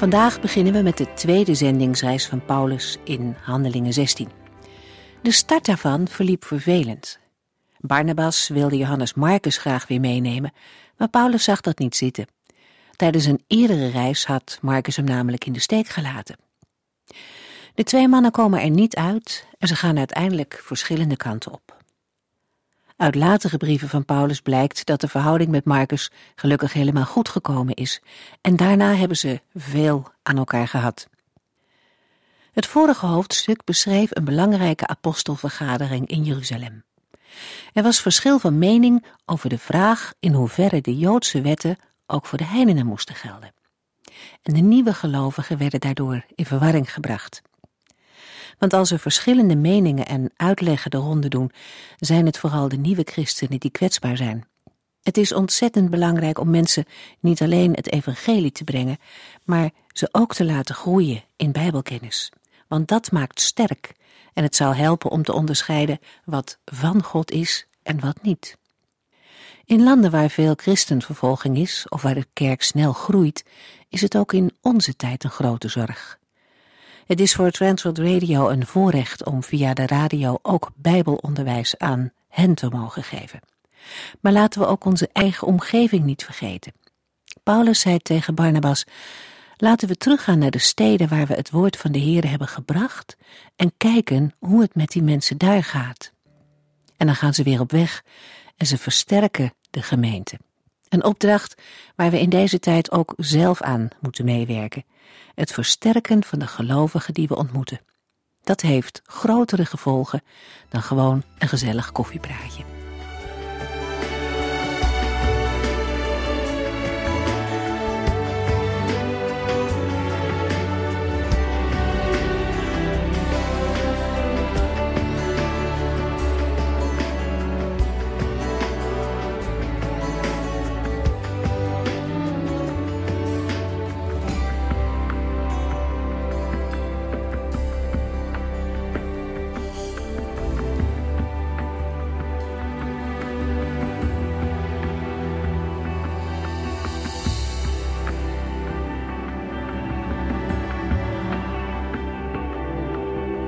Vandaag beginnen we met de tweede zendingsreis van Paulus in Handelingen 16. De start daarvan verliep vervelend. Barnabas wilde Johannes Marcus graag weer meenemen, maar Paulus zag dat niet zitten. Tijdens een eerdere reis had Marcus hem namelijk in de steek gelaten. De twee mannen komen er niet uit en ze gaan uiteindelijk verschillende kanten op. Uit latere brieven van Paulus blijkt dat de verhouding met Marcus gelukkig helemaal goed gekomen is en daarna hebben ze veel aan elkaar gehad. Het vorige hoofdstuk beschreef een belangrijke apostelvergadering in Jeruzalem. Er was verschil van mening over de vraag in hoeverre de Joodse wetten ook voor de heidenen moesten gelden. En de nieuwe gelovigen werden daardoor in verwarring gebracht. Want als er verschillende meningen en uitleggen de ronde doen, zijn het vooral de nieuwe christenen die kwetsbaar zijn. Het is ontzettend belangrijk om mensen niet alleen het evangelie te brengen, maar ze ook te laten groeien in bijbelkennis. Want dat maakt sterk en het zal helpen om te onderscheiden wat van God is en wat niet. In landen waar veel christenvervolging is of waar de kerk snel groeit, is het ook in onze tijd een grote zorg. Het is voor Transworld Radio een voorrecht om via de radio ook bijbelonderwijs aan hen te mogen geven. Maar laten we ook onze eigen omgeving niet vergeten. Paulus zei tegen Barnabas, laten we teruggaan naar de steden waar we het woord van de Heer hebben gebracht en kijken hoe het met die mensen daar gaat. En dan gaan ze weer op weg en ze versterken de gemeente. Een opdracht waar we in deze tijd ook zelf aan moeten meewerken. Het versterken van de gelovigen die we ontmoeten. Dat heeft grotere gevolgen dan gewoon een gezellig koffiepraatje.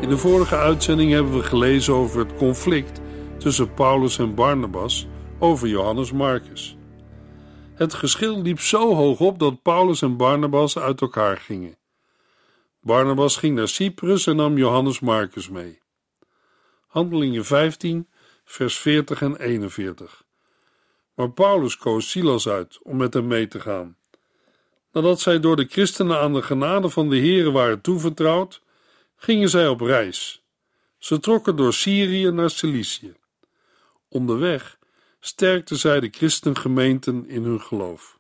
In de vorige uitzending hebben we gelezen over het conflict tussen Paulus en Barnabas over Johannes Marcus. Het geschil liep zo hoog op dat Paulus en Barnabas uit elkaar gingen. Barnabas ging naar Cyprus en nam Johannes Marcus mee. Handelingen 15, vers 40 en 41. Maar Paulus koos Silas uit om met hem mee te gaan. Nadat zij door de christenen aan de genade van de Here waren toevertrouwd, gingen zij op reis. Ze trokken door Syrië naar Cilicië. Onderweg sterkten zij de christengemeenten in hun geloof.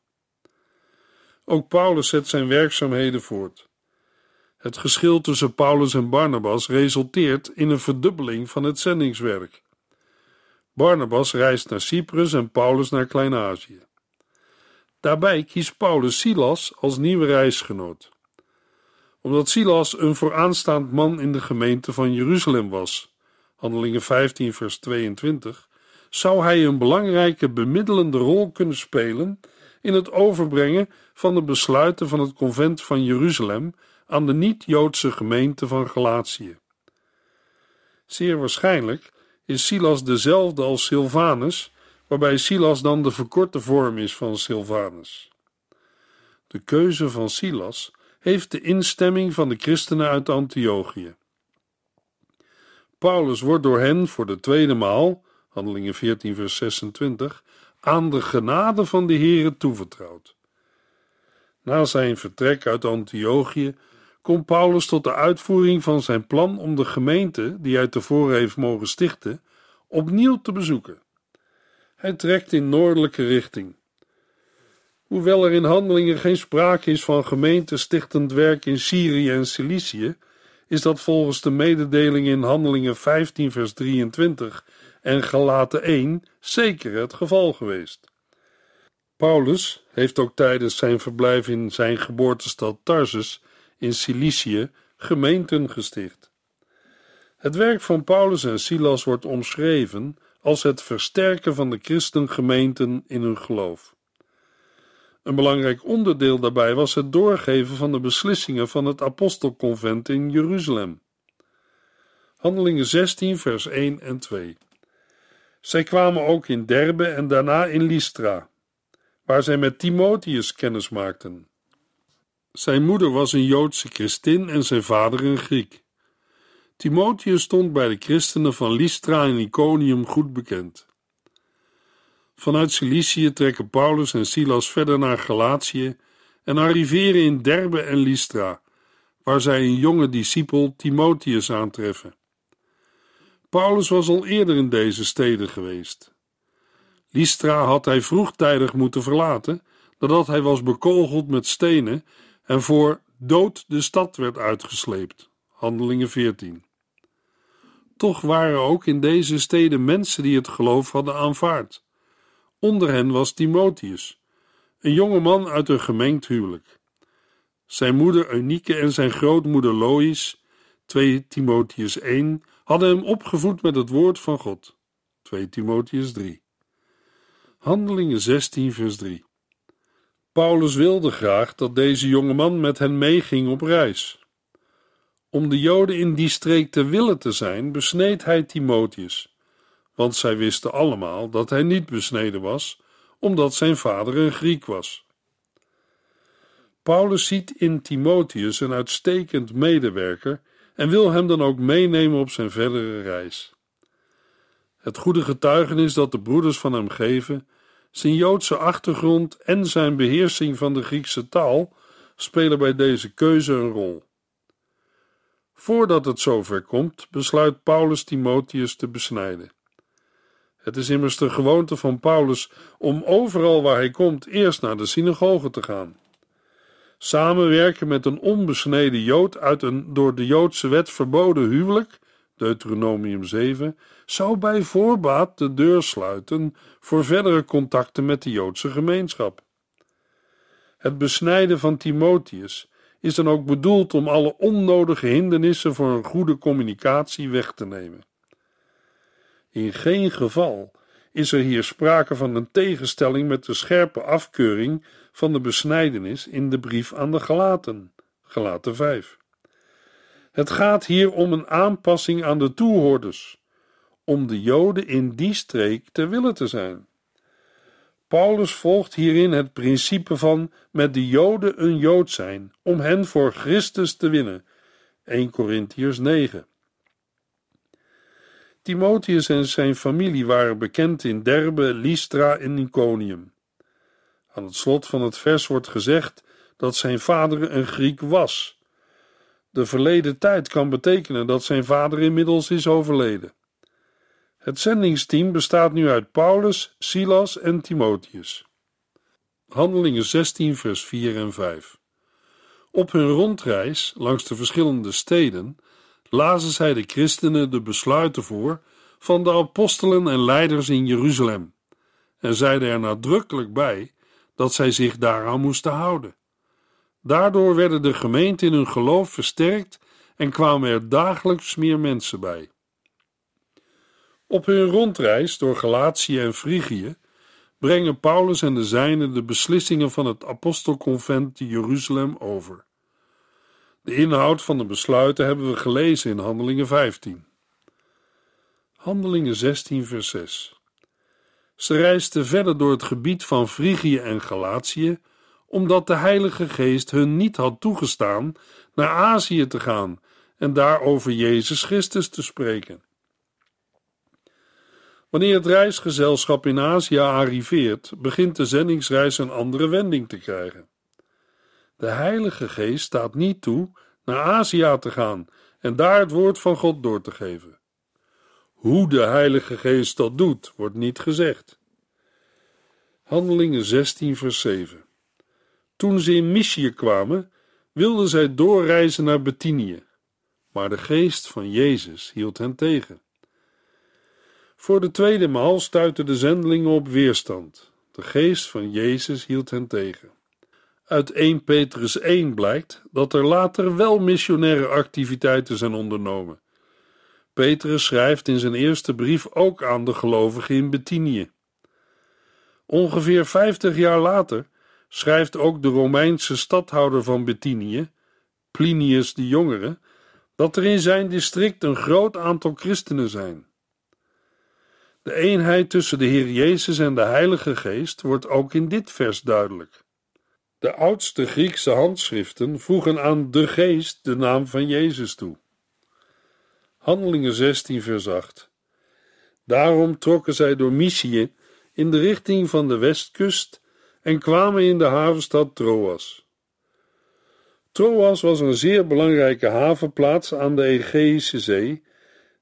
Ook Paulus zet zijn werkzaamheden voort. Het geschil tussen Paulus en Barnabas resulteert in een verdubbeling van het zendingswerk. Barnabas reist naar Cyprus en Paulus naar Klein-Azië. Daarbij kiest Paulus Silas als nieuwe reisgenoot omdat Silas een vooraanstaand man in de gemeente van Jeruzalem was. Handelingen 15, vers 22. Zou hij een belangrijke bemiddelende rol kunnen spelen in het overbrengen van de besluiten van het convent van Jeruzalem aan de niet-Joodse gemeente van Galatië. Zeer waarschijnlijk is Silas dezelfde als Silvanus, waarbij Silas dan de verkorte vorm is van Silvanus. De keuze van Silas heeft de instemming van de christenen uit Antiochië. Paulus wordt door hen voor de tweede maal, handelingen 14 vers 26, aan de genade van de Heere toevertrouwd. Na zijn vertrek uit Antiochië komt Paulus tot de uitvoering van zijn plan om de gemeente, die hij tevoren heeft mogen stichten, opnieuw te bezoeken. Hij trekt in noordelijke richting. Hoewel er in handelingen geen sprake is van gemeentestichtend werk in Syrië en Cilicië, is dat volgens de mededeling in Handelingen 15, vers 23 en Galaten 1 zeker het geval geweest. Paulus heeft ook tijdens zijn verblijf in zijn geboortestad Tarsus in Cilicië gemeenten gesticht. Het werk van Paulus en Silas wordt omschreven als het versterken van de christengemeenten in hun geloof. Een belangrijk onderdeel daarbij was het doorgeven van de beslissingen van het apostelconvent in Jeruzalem. Handelingen 16, vers 1 en 2. Zij kwamen ook in Derbe en daarna in Lystra, waar zij met Timotheus kennis maakten. Zijn moeder was een Joodse christin en zijn vader een Griek. Timotheus stond bij de christenen van Lystra en Iconium goed bekend. Vanuit Cilicië trekken Paulus en Silas verder naar Galatië en arriveren in Derbe en Lystra, waar zij een jonge discipel Timotheus aantreffen. Paulus was al eerder in deze steden geweest. Lystra had hij vroegtijdig moeten verlaten, nadat hij was bekogeld met stenen en voor dood de stad werd uitgesleept. Handelingen 14. Toch waren ook in deze steden mensen die het geloof hadden aanvaard. Onder hen was Timotheus, een jonge man uit een gemengd huwelijk. Zijn moeder Eunike en zijn grootmoeder Lois, 2 Timotheus 1, hadden hem opgevoed met het woord van God. 2 Timotheus 3. Handelingen 16, vers 3. Paulus wilde graag dat deze jonge man met hen meeging op reis. Om de Joden in die streek te willen te zijn, besneed hij Timotheus, want zij wisten allemaal dat hij niet besneden was, omdat zijn vader een Griek was. Paulus ziet in Timotheus een uitstekend medewerker en wil hem dan ook meenemen op zijn verdere reis. Het goede getuigenis dat de broeders van hem geven, zijn Joodse achtergrond en zijn beheersing van de Griekse taal spelen bij deze keuze een rol. Voordat het zover komt, besluit Paulus Timotheus te besnijden. Het is immers de gewoonte van Paulus om overal waar hij komt eerst naar de synagoge te gaan. Samenwerken met een onbesneden Jood uit een door de Joodse wet verboden huwelijk, Deuteronomium 7, zou bij voorbaat de deur sluiten voor verdere contacten met de Joodse gemeenschap. Het besnijden van Timotheus is dan ook bedoeld om alle onnodige hindernissen voor een goede communicatie weg te nemen. In geen geval is er hier sprake van een tegenstelling met de scherpe afkeuring van de besnijdenis in de brief aan de Galaten, Galaten 5. Het gaat hier om een aanpassing aan de toehoorders, om de Joden in die streek te willen te zijn. Paulus volgt hierin het principe van met de Joden een Jood zijn, om hen voor Christus te winnen. 1 Corinthiërs 9. Timotheus en zijn familie waren bekend in Derbe, Lystra en Iconium. Aan het slot van het vers wordt gezegd dat zijn vader een Griek was. De verleden tijd kan betekenen dat zijn vader inmiddels is overleden. Het zendingsteam bestaat nu uit Paulus, Silas en Timotheus. Handelingen 16, vers 4 en 5. Op hun rondreis langs de verschillende steden lazen zij de christenen de besluiten voor van de apostelen en leiders in Jeruzalem en zeiden er nadrukkelijk bij dat zij zich daaraan moesten houden. Daardoor werden de gemeenten in hun geloof versterkt en kwamen er dagelijks meer mensen bij. Op hun rondreis door Galatië en Frigië brengen Paulus en de zijnen de beslissingen van het apostelconvent te Jeruzalem over. De inhoud van de besluiten hebben we gelezen in Handelingen 15. Handelingen 16, vers 6. Ze reisden verder door het gebied van Frigië en Galatië, omdat de Heilige Geest hun niet had toegestaan naar Azië te gaan en daar over Jezus Christus te spreken. Wanneer het reisgezelschap in Azië arriveert, begint de zendingsreis een andere wending te krijgen. De Heilige Geest staat niet toe naar Azië te gaan en daar het woord van God door te geven. Hoe de Heilige Geest dat doet, wordt niet gezegd. Handelingen 16, vers 7. Toen ze in Mysië kwamen, wilden zij doorreizen naar Betinië, maar de geest van Jezus hield hen tegen. Voor de tweede maal stuitten de zendelingen op weerstand. De geest van Jezus hield hen tegen. Uit 1 Petrus 1 blijkt dat er later wel missionaire activiteiten zijn ondernomen. Petrus schrijft in zijn eerste brief ook aan de gelovigen in Betinië. Ongeveer 50 jaar later schrijft ook de Romeinse stadhouder van Betinië, Plinius de Jongere, dat er in zijn district een groot aantal christenen zijn. De eenheid tussen de Heer Jezus en de Heilige Geest wordt ook in dit vers duidelijk. De oudste Griekse handschriften voegen aan de Geest de naam van Jezus toe. Handelingen 16, vers 8. Daarom trokken zij door Mysië in de richting van de westkust en kwamen in de havenstad Troas. Troas was een zeer belangrijke havenplaats aan de Egeïsche Zee,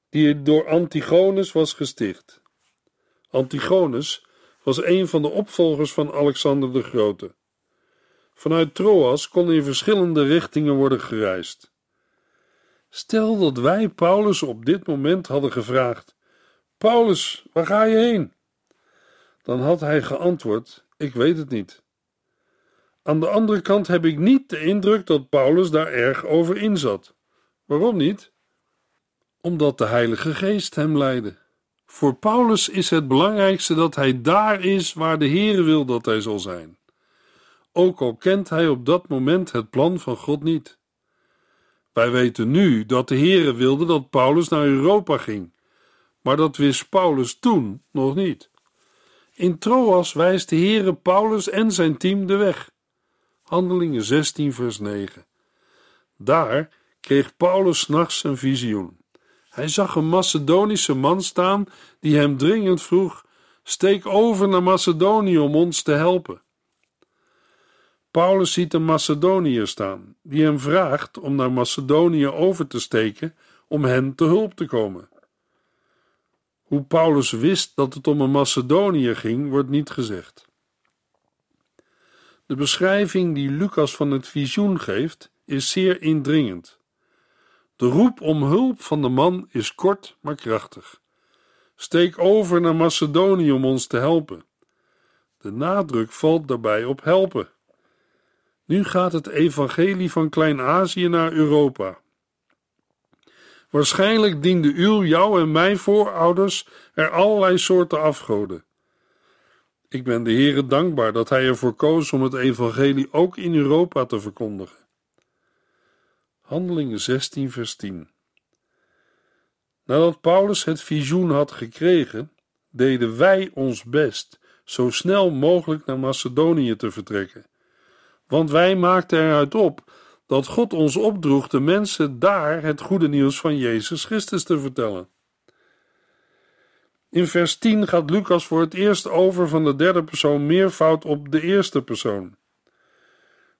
die door Antigonus was gesticht. Antigonus was een van de opvolgers van Alexander de Grote. Vanuit Troas kon in verschillende richtingen worden gereisd. Stel dat wij Paulus op dit moment hadden gevraagd: Paulus, waar ga je heen? Dan had hij geantwoord: Ik weet het niet. Aan de andere kant heb ik niet de indruk dat Paulus daar erg over inzat. Waarom niet? Omdat de Heilige Geest hem leidde. Voor Paulus is het belangrijkste dat hij daar is waar de Heere wil dat hij zal zijn. Ook al kent hij op dat moment het plan van God niet. Wij weten nu dat de Heere wilde dat Paulus naar Europa ging, maar dat wist Paulus toen nog niet. In Troas wijst de Heere Paulus en zijn team de weg. Handelingen 16 vers 9. Daar kreeg Paulus nachts een visioen. Hij zag een Macedonische man staan die hem dringend vroeg: Steek over naar Macedonië om ons te helpen. Paulus ziet een Macedoniër staan, die hem vraagt om naar Macedonië over te steken om hen te hulp te komen. Hoe Paulus wist dat het om een Macedoniër ging, wordt niet gezegd. De beschrijving die Lucas van het visioen geeft, is zeer indringend. De roep om hulp van de man is kort maar krachtig. Steek over naar Macedonië om ons te helpen. De nadruk valt daarbij op helpen. Nu gaat het evangelie van Klein-Azië naar Europa. Waarschijnlijk dienden u, jou en mijn voorouders er allerlei soorten afgoden. Ik ben de Heere dankbaar dat Hij ervoor koos om het evangelie ook in Europa te verkondigen. Handelingen 16 vers 10 Nadat Paulus het visioen had gekregen, deden wij ons best zo snel mogelijk naar Macedonië te vertrekken. Want wij maakten eruit op dat God ons opdroeg de mensen daar het goede nieuws van Jezus Christus te vertellen. In vers 10 gaat Lucas voor het eerst over van de derde persoon meervoud op de eerste persoon.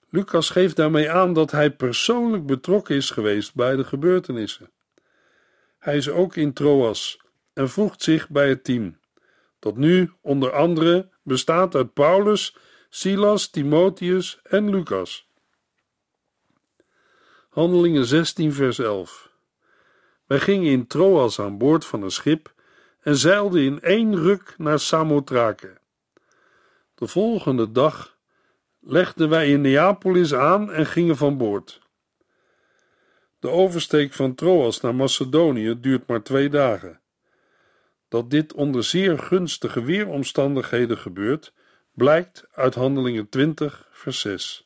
Lucas geeft daarmee aan dat hij persoonlijk betrokken is geweest bij de gebeurtenissen. Hij is ook in Troas en voegt zich bij het team, dat nu onder andere bestaat uit Paulus, Silas, Timotheus en Lucas. Handelingen 16, vers 11. Wij gingen in Troas aan boord van een schip en zeilden in één ruk naar Samothrake. De volgende dag legden wij in Neapolis aan en gingen van boord. De oversteek van Troas naar Macedonië duurt maar twee dagen. Dat dit onder zeer gunstige weeromstandigheden gebeurt, blijkt uit Handelingen 20, vers 6.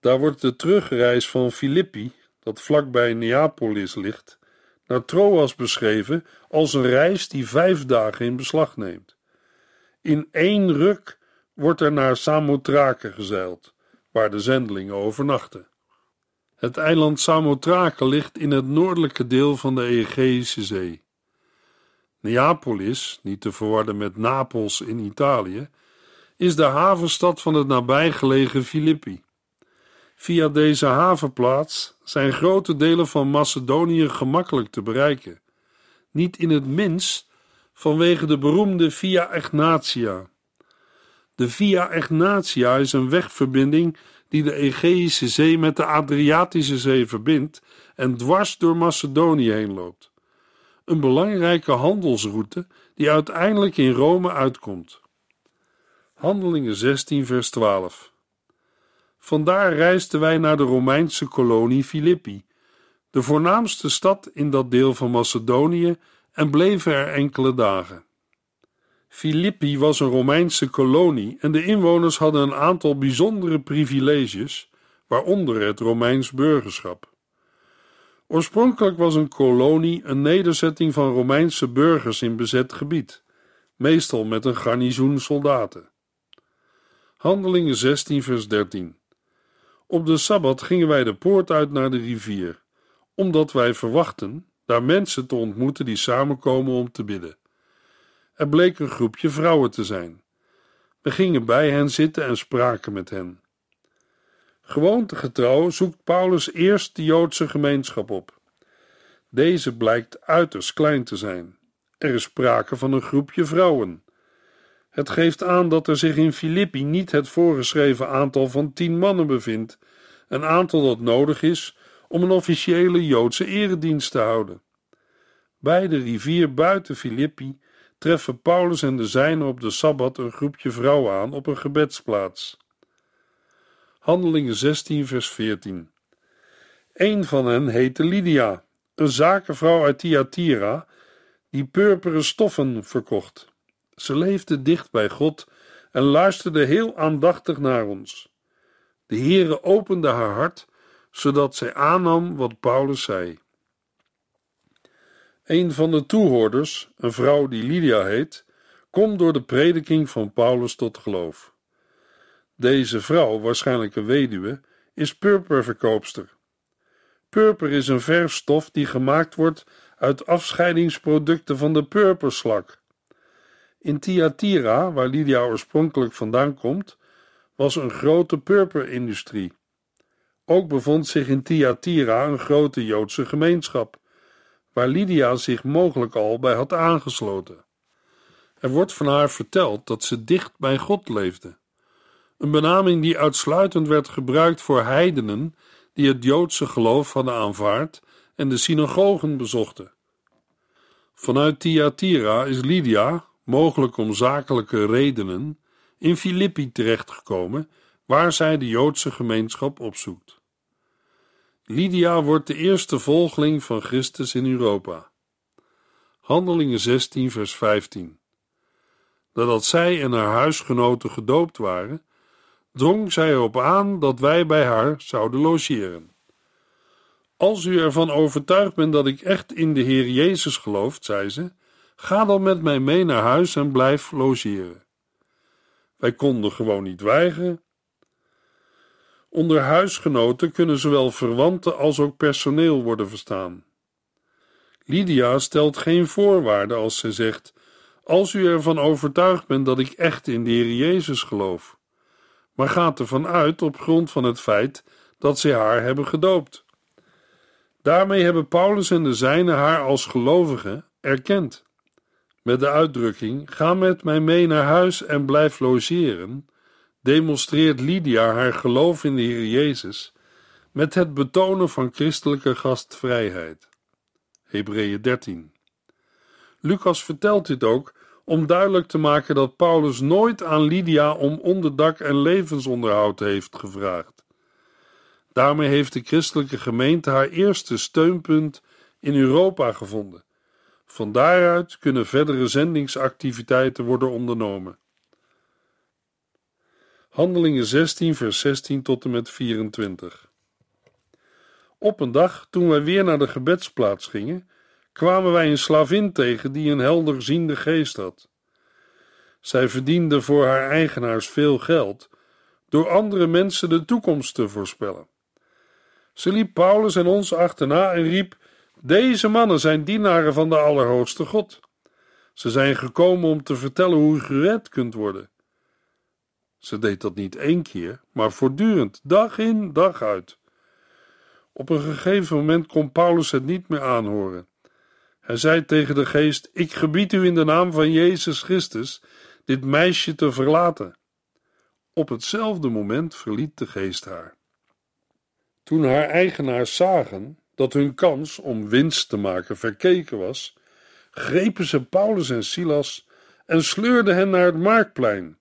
Daar wordt de terugreis van Filippi, dat vlakbij Neapolis ligt, naar Troas beschreven als een reis die vijf dagen in beslag neemt. In één ruk wordt er naar Samothrake gezeild, waar de zendelingen overnachten. Het eiland Samothrake ligt in het noordelijke deel van de Egeïsche Zee. Neapolis, niet te verwarren met Napels in Italië, is de havenstad van het nabijgelegen Filippi. Via deze havenplaats zijn grote delen van Macedonië gemakkelijk te bereiken, niet in het minst vanwege de beroemde Via Egnatia. De Via Egnatia is een wegverbinding die de Egeïsche Zee met de Adriatische Zee verbindt en dwars door Macedonië heen loopt. Een belangrijke handelsroute die uiteindelijk in Rome uitkomt. Handelingen 16, vers 12. Vandaar reisden wij naar de Romeinse kolonie Filippi, de voornaamste stad in dat deel van Macedonië, en bleven er enkele dagen. Filippi was een Romeinse kolonie en de inwoners hadden een aantal bijzondere privileges, waaronder het Romeins burgerschap. Oorspronkelijk was een kolonie een nederzetting van Romeinse burgers in bezet gebied, meestal met een garnizoen soldaten. Handelingen 16, vers 13. Op de sabbat gingen wij de poort uit naar de rivier, omdat wij verwachten daar mensen te ontmoeten die samenkomen om te bidden. Er bleek een groepje vrouwen te zijn. We gingen bij hen zitten en spraken met hen. Gewoontegetrouw zoekt Paulus eerst de Joodse gemeenschap op. Deze blijkt uiterst klein te zijn. Er is sprake van een groepje vrouwen. Het geeft aan dat er zich in Filippi niet het voorgeschreven aantal van tien mannen bevindt, een aantal dat nodig is om een officiële Joodse eredienst te houden. Bij de rivier buiten Filippi treffen Paulus en de zijnen op de Sabbat een groepje vrouwen aan op een gebedsplaats. Handelingen 16 vers 14 Een van hen heette Lydia, een zakenvrouw uit Thyatira, die purperen stoffen verkocht. Ze leefde dicht bij God en luisterde heel aandachtig naar ons. De Heere opende haar hart, zodat zij aannam wat Paulus zei. Een van de toehoorders, een vrouw die Lydia heet, komt door de prediking van Paulus tot geloof. Deze vrouw, waarschijnlijk een weduwe, is purperverkoopster. Purper is een verfstof die gemaakt wordt uit afscheidingsproducten van de purperslak. In Thyatira, waar Lydia oorspronkelijk vandaan komt, was een grote purperindustrie. Ook bevond zich in Thyatira een grote Joodse gemeenschap waar Lydia zich mogelijk al bij had aangesloten. Er wordt van haar verteld dat ze dicht bij God leefde, een benaming die uitsluitend werd gebruikt voor heidenen die het Joodse geloof hadden aanvaard en de synagogen bezochten. Vanuit Thyatira is Lydia, mogelijk om zakelijke redenen, in Filippi terechtgekomen, waar zij de Joodse gemeenschap opzoekt. Lydia wordt de eerste volgeling van Christus in Europa. Handelingen 16, vers 15. Nadat zij en haar huisgenoten gedoopt waren, drong zij erop aan dat wij bij haar zouden logeren. Als u ervan overtuigd bent dat ik echt in de Heer Jezus gelooft, zei ze, ga dan met mij mee naar huis en blijf logeren. Wij konden gewoon niet weigeren Onder huisgenoten kunnen zowel verwanten als ook personeel worden verstaan. Lydia stelt geen voorwaarden als ze zegt: Als u ervan overtuigd bent dat ik echt in de Heer Jezus geloof, maar gaat ervan uit op grond van het feit dat ze haar hebben gedoopt. Daarmee hebben Paulus en de zijnen haar als gelovige erkend. Met de uitdrukking: Ga met mij mee naar huis en blijf logeren demonstreert Lydia haar geloof in de Heer Jezus met het betonen van christelijke gastvrijheid. Hebreeën 13. Lucas vertelt dit ook om duidelijk te maken dat Paulus nooit aan Lydia om onderdak en levensonderhoud heeft gevraagd. Daarmee heeft de christelijke gemeente haar eerste steunpunt in Europa gevonden. Van daaruit kunnen verdere zendingsactiviteiten worden ondernomen. Handelingen 16, vers 16 tot en met 24. Op een dag, toen wij weer naar de gebedsplaats gingen, kwamen wij een slavin tegen die een helderziende geest had. Zij verdiende voor haar eigenaars veel geld door andere mensen de toekomst te voorspellen. Ze liep Paulus en ons achterna en riep: Deze mannen zijn dienaren van de Allerhoogste God. Ze zijn gekomen om te vertellen hoe u gered kunt worden. Ze deed dat niet één keer, maar voortdurend, dag in, dag uit. Op een gegeven moment kon Paulus het niet meer aanhoren. Hij zei tegen de geest: Ik gebied u in de naam van Jezus Christus dit meisje te verlaten. Op hetzelfde moment verliet de geest haar. Toen haar eigenaars zagen dat hun kans om winst te maken verkeken was, grepen ze Paulus en Silas en sleurden hen naar het marktplein,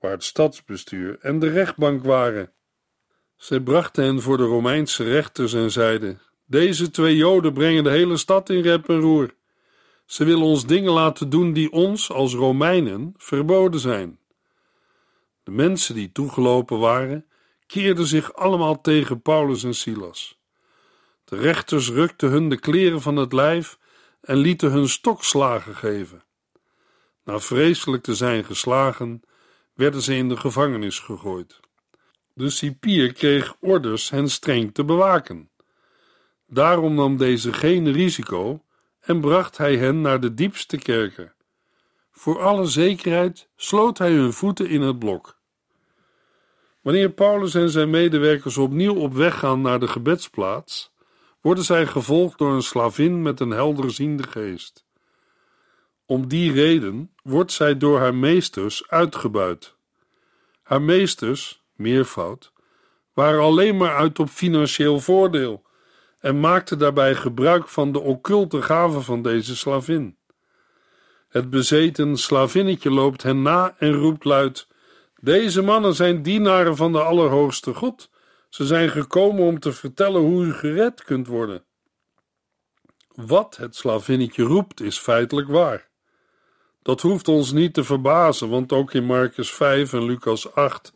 waar het stadsbestuur en de rechtbank waren. Zij brachten hen voor de Romeinse rechters en zeiden: Deze twee Joden brengen de hele stad in rep en roer. Ze willen ons dingen laten doen die ons als Romeinen verboden zijn. De mensen die toegelopen waren, keerden zich allemaal tegen Paulus en Silas. De rechters rukten hun de kleren van het lijf en lieten hun stokslagen geven. Na vreselijk te zijn geslagen, werden ze in de gevangenis gegooid. De cipier kreeg orders hen streng te bewaken. Daarom nam deze geen risico en bracht hij hen naar de diepste kerken. Voor alle zekerheid sloot hij hun voeten in het blok. Wanneer Paulus en zijn medewerkers opnieuw op weg gaan naar de gebedsplaats, worden zij gevolgd door een slavin met een helderziende geest. Om die reden wordt zij door haar meesters uitgebuit. Haar meesters, meervoud, waren alleen maar uit op financieel voordeel en maakten daarbij gebruik van de occulte gaven van deze slavin. Het bezeten slavinnetje loopt hen na en roept luid: Deze mannen zijn dienaren van de Allerhoogste God. Ze zijn gekomen om te vertellen hoe u gered kunt worden. Wat het slavinnetje roept is feitelijk waar. Dat hoeft ons niet te verbazen, want ook in Marcus 5 en Lucas 8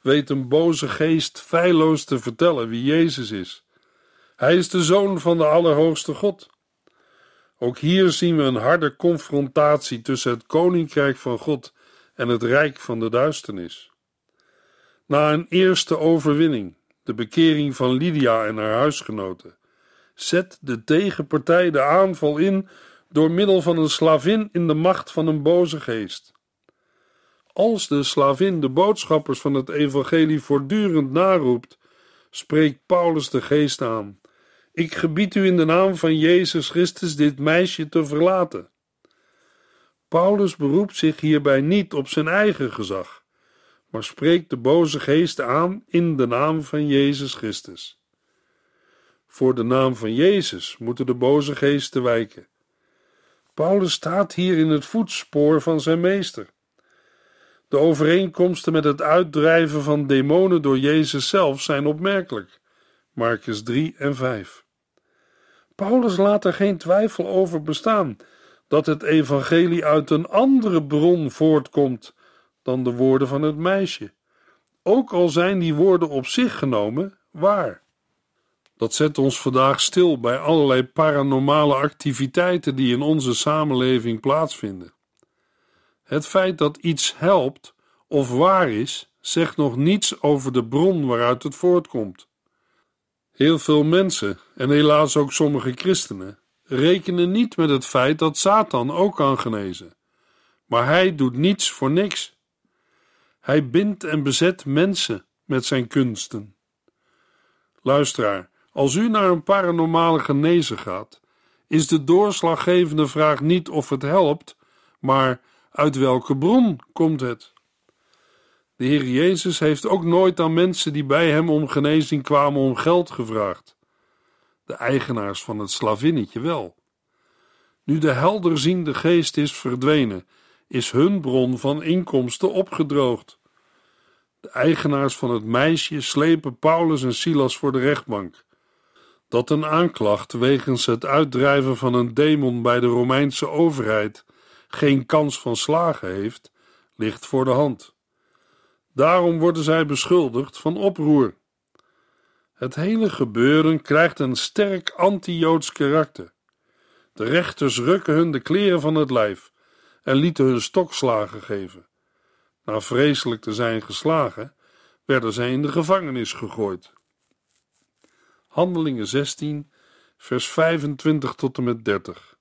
weet een boze geest feilloos te vertellen wie Jezus is. Hij is de zoon van de Allerhoogste God. Ook hier zien we een harde confrontatie tussen het koninkrijk van God en het rijk van de duisternis. Na een eerste overwinning, de bekering van Lydia en haar huisgenoten, zet de tegenpartij de aanval in door middel van een slavin in de macht van een boze geest. Als de slavin de boodschappers van het evangelie voortdurend naroept, spreekt Paulus de geest aan. Ik gebied u in de naam van Jezus Christus dit meisje te verlaten. Paulus beroept zich hierbij niet op zijn eigen gezag, maar spreekt de boze geest aan in de naam van Jezus Christus. Voor de naam van Jezus moeten de boze geesten wijken. Paulus staat hier in het voetspoor van zijn meester. De overeenkomsten met het uitdrijven van demonen door Jezus zelf zijn opmerkelijk. Marcus 3 en 5. Paulus laat er geen twijfel over bestaan dat het evangelie uit een andere bron voortkomt dan de woorden van het meisje, ook al zijn die woorden op zich genomen waar. Dat zet ons vandaag stil bij allerlei paranormale activiteiten die in onze samenleving plaatsvinden. Het feit dat iets helpt of waar is, zegt nog niets over de bron waaruit het voortkomt. Heel veel mensen, en helaas ook sommige christenen, rekenen niet met het feit dat Satan ook kan genezen. Maar hij doet niets voor niks. Hij bindt en bezet mensen met zijn kunsten. Luisteraar, als u naar een paranormale genezer gaat, is de doorslaggevende vraag niet of het helpt, maar uit welke bron komt het? De Heer Jezus heeft ook nooit aan mensen die bij hem om genezing kwamen om geld gevraagd. De eigenaars van het slavinnetje wel. Nu de helderziende geest is verdwenen, is hun bron van inkomsten opgedroogd. De eigenaars van het meisje slepen Paulus en Silas voor de rechtbank. Dat een aanklacht wegens het uitdrijven van een demon bij de Romeinse overheid geen kans van slagen heeft, ligt voor de hand. Daarom worden zij beschuldigd van oproer. Het hele gebeuren krijgt een sterk anti-Joods karakter. De rechters rukken hun de kleren van het lijf en lieten hun stokslagen geven. Na vreselijk te zijn geslagen, werden zij in de gevangenis gegooid. Handelingen 16, vers 25 tot en met 30.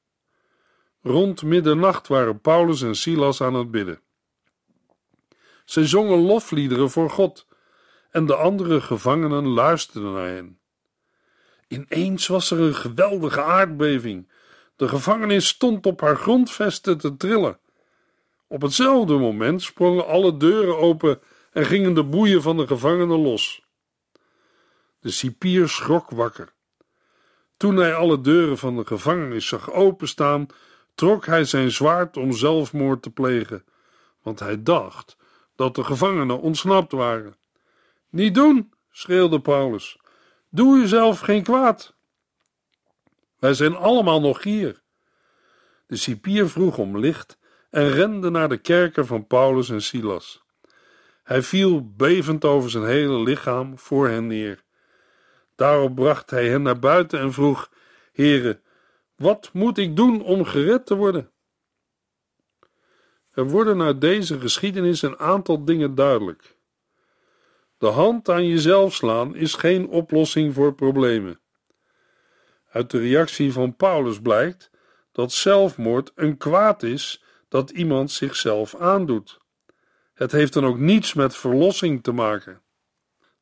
Rond middernacht waren Paulus en Silas aan het bidden. Zij zongen lofliederen voor God en de andere gevangenen luisterden naar hen. Ineens was er een geweldige aardbeving. De gevangenis stond op haar grondvesten te trillen. Op hetzelfde moment sprongen alle deuren open en gingen de boeien van de gevangenen los. De cipier schrok wakker. Toen hij alle deuren van de gevangenis zag openstaan, trok hij zijn zwaard om zelfmoord te plegen, want hij dacht dat de gevangenen ontsnapt waren. Niet doen, schreeuwde Paulus. Doe jezelf geen kwaad. Wij zijn allemaal nog hier. De cipier vroeg om licht en rende naar de kerker van Paulus en Silas. Hij viel bevend over zijn hele lichaam voor hen neer. Daarop bracht hij hen naar buiten en vroeg: Heren, wat moet ik doen om gered te worden? Er worden uit deze geschiedenis een aantal dingen duidelijk. De hand aan jezelf slaan is geen oplossing voor problemen. Uit de reactie van Paulus blijkt dat zelfmoord een kwaad is dat iemand zichzelf aandoet. Het heeft dan ook niets met verlossing te maken.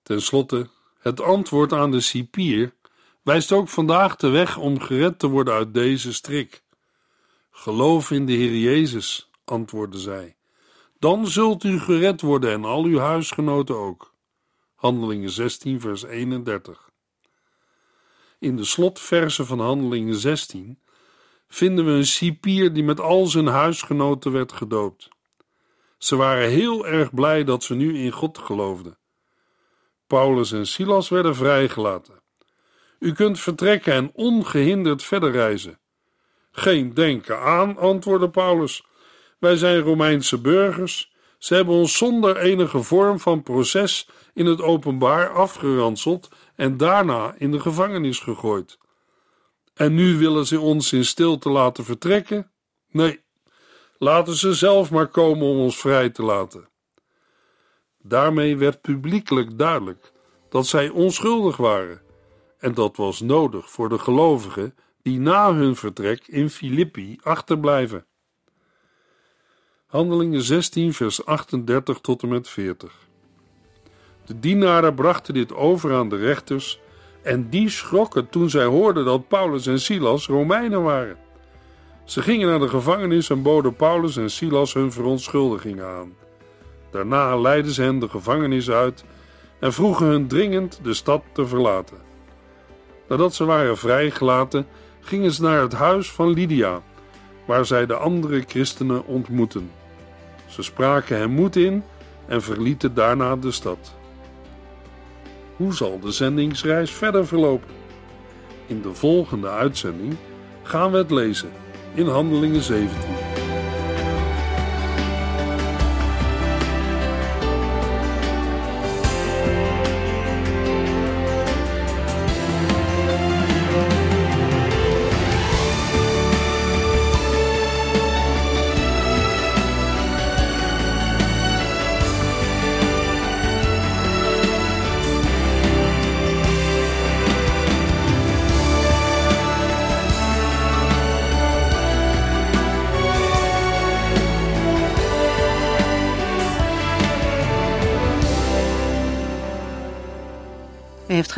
Ten slotte, het antwoord aan de cipier wijst ook vandaag de weg om gered te worden uit deze strik. Geloof in de Heer Jezus, antwoordde zij. Dan zult u gered worden en al uw huisgenoten ook. Handelingen 16, vers 31. In de slotversen van Handelingen 16 vinden we een cipier die met al zijn huisgenoten werd gedoopt. Ze waren heel erg blij dat ze nu in God geloofden. Paulus en Silas werden vrijgelaten. U kunt vertrekken en ongehinderd verder reizen. Geen denken aan, antwoordde Paulus. Wij zijn Romeinse burgers. Ze hebben ons zonder enige vorm van proces in het openbaar afgeranseld en daarna in de gevangenis gegooid. En nu willen ze ons in stilte laten vertrekken? Nee, laten ze zelf maar komen om ons vrij te laten. Daarmee werd publiekelijk duidelijk dat zij onschuldig waren, en dat was nodig voor de gelovigen die na hun vertrek in Filippi achterblijven. Handelingen 16, vers 38 tot en met 40. De dienaren brachten dit over aan de rechters en die schrokken toen zij hoorden dat Paulus en Silas Romeinen waren. Ze gingen naar de gevangenis en boden Paulus en Silas hun verontschuldigingen aan. Daarna leidden ze hen de gevangenis uit en vroegen hun dringend de stad te verlaten. Nadat ze waren vrijgelaten, gingen ze naar het huis van Lydia, waar zij de andere christenen ontmoetten. Ze spraken hem moed in en verlieten daarna de stad. Hoe zal de zendingsreis verder verlopen? In de volgende uitzending gaan we het lezen in Handelingen 17.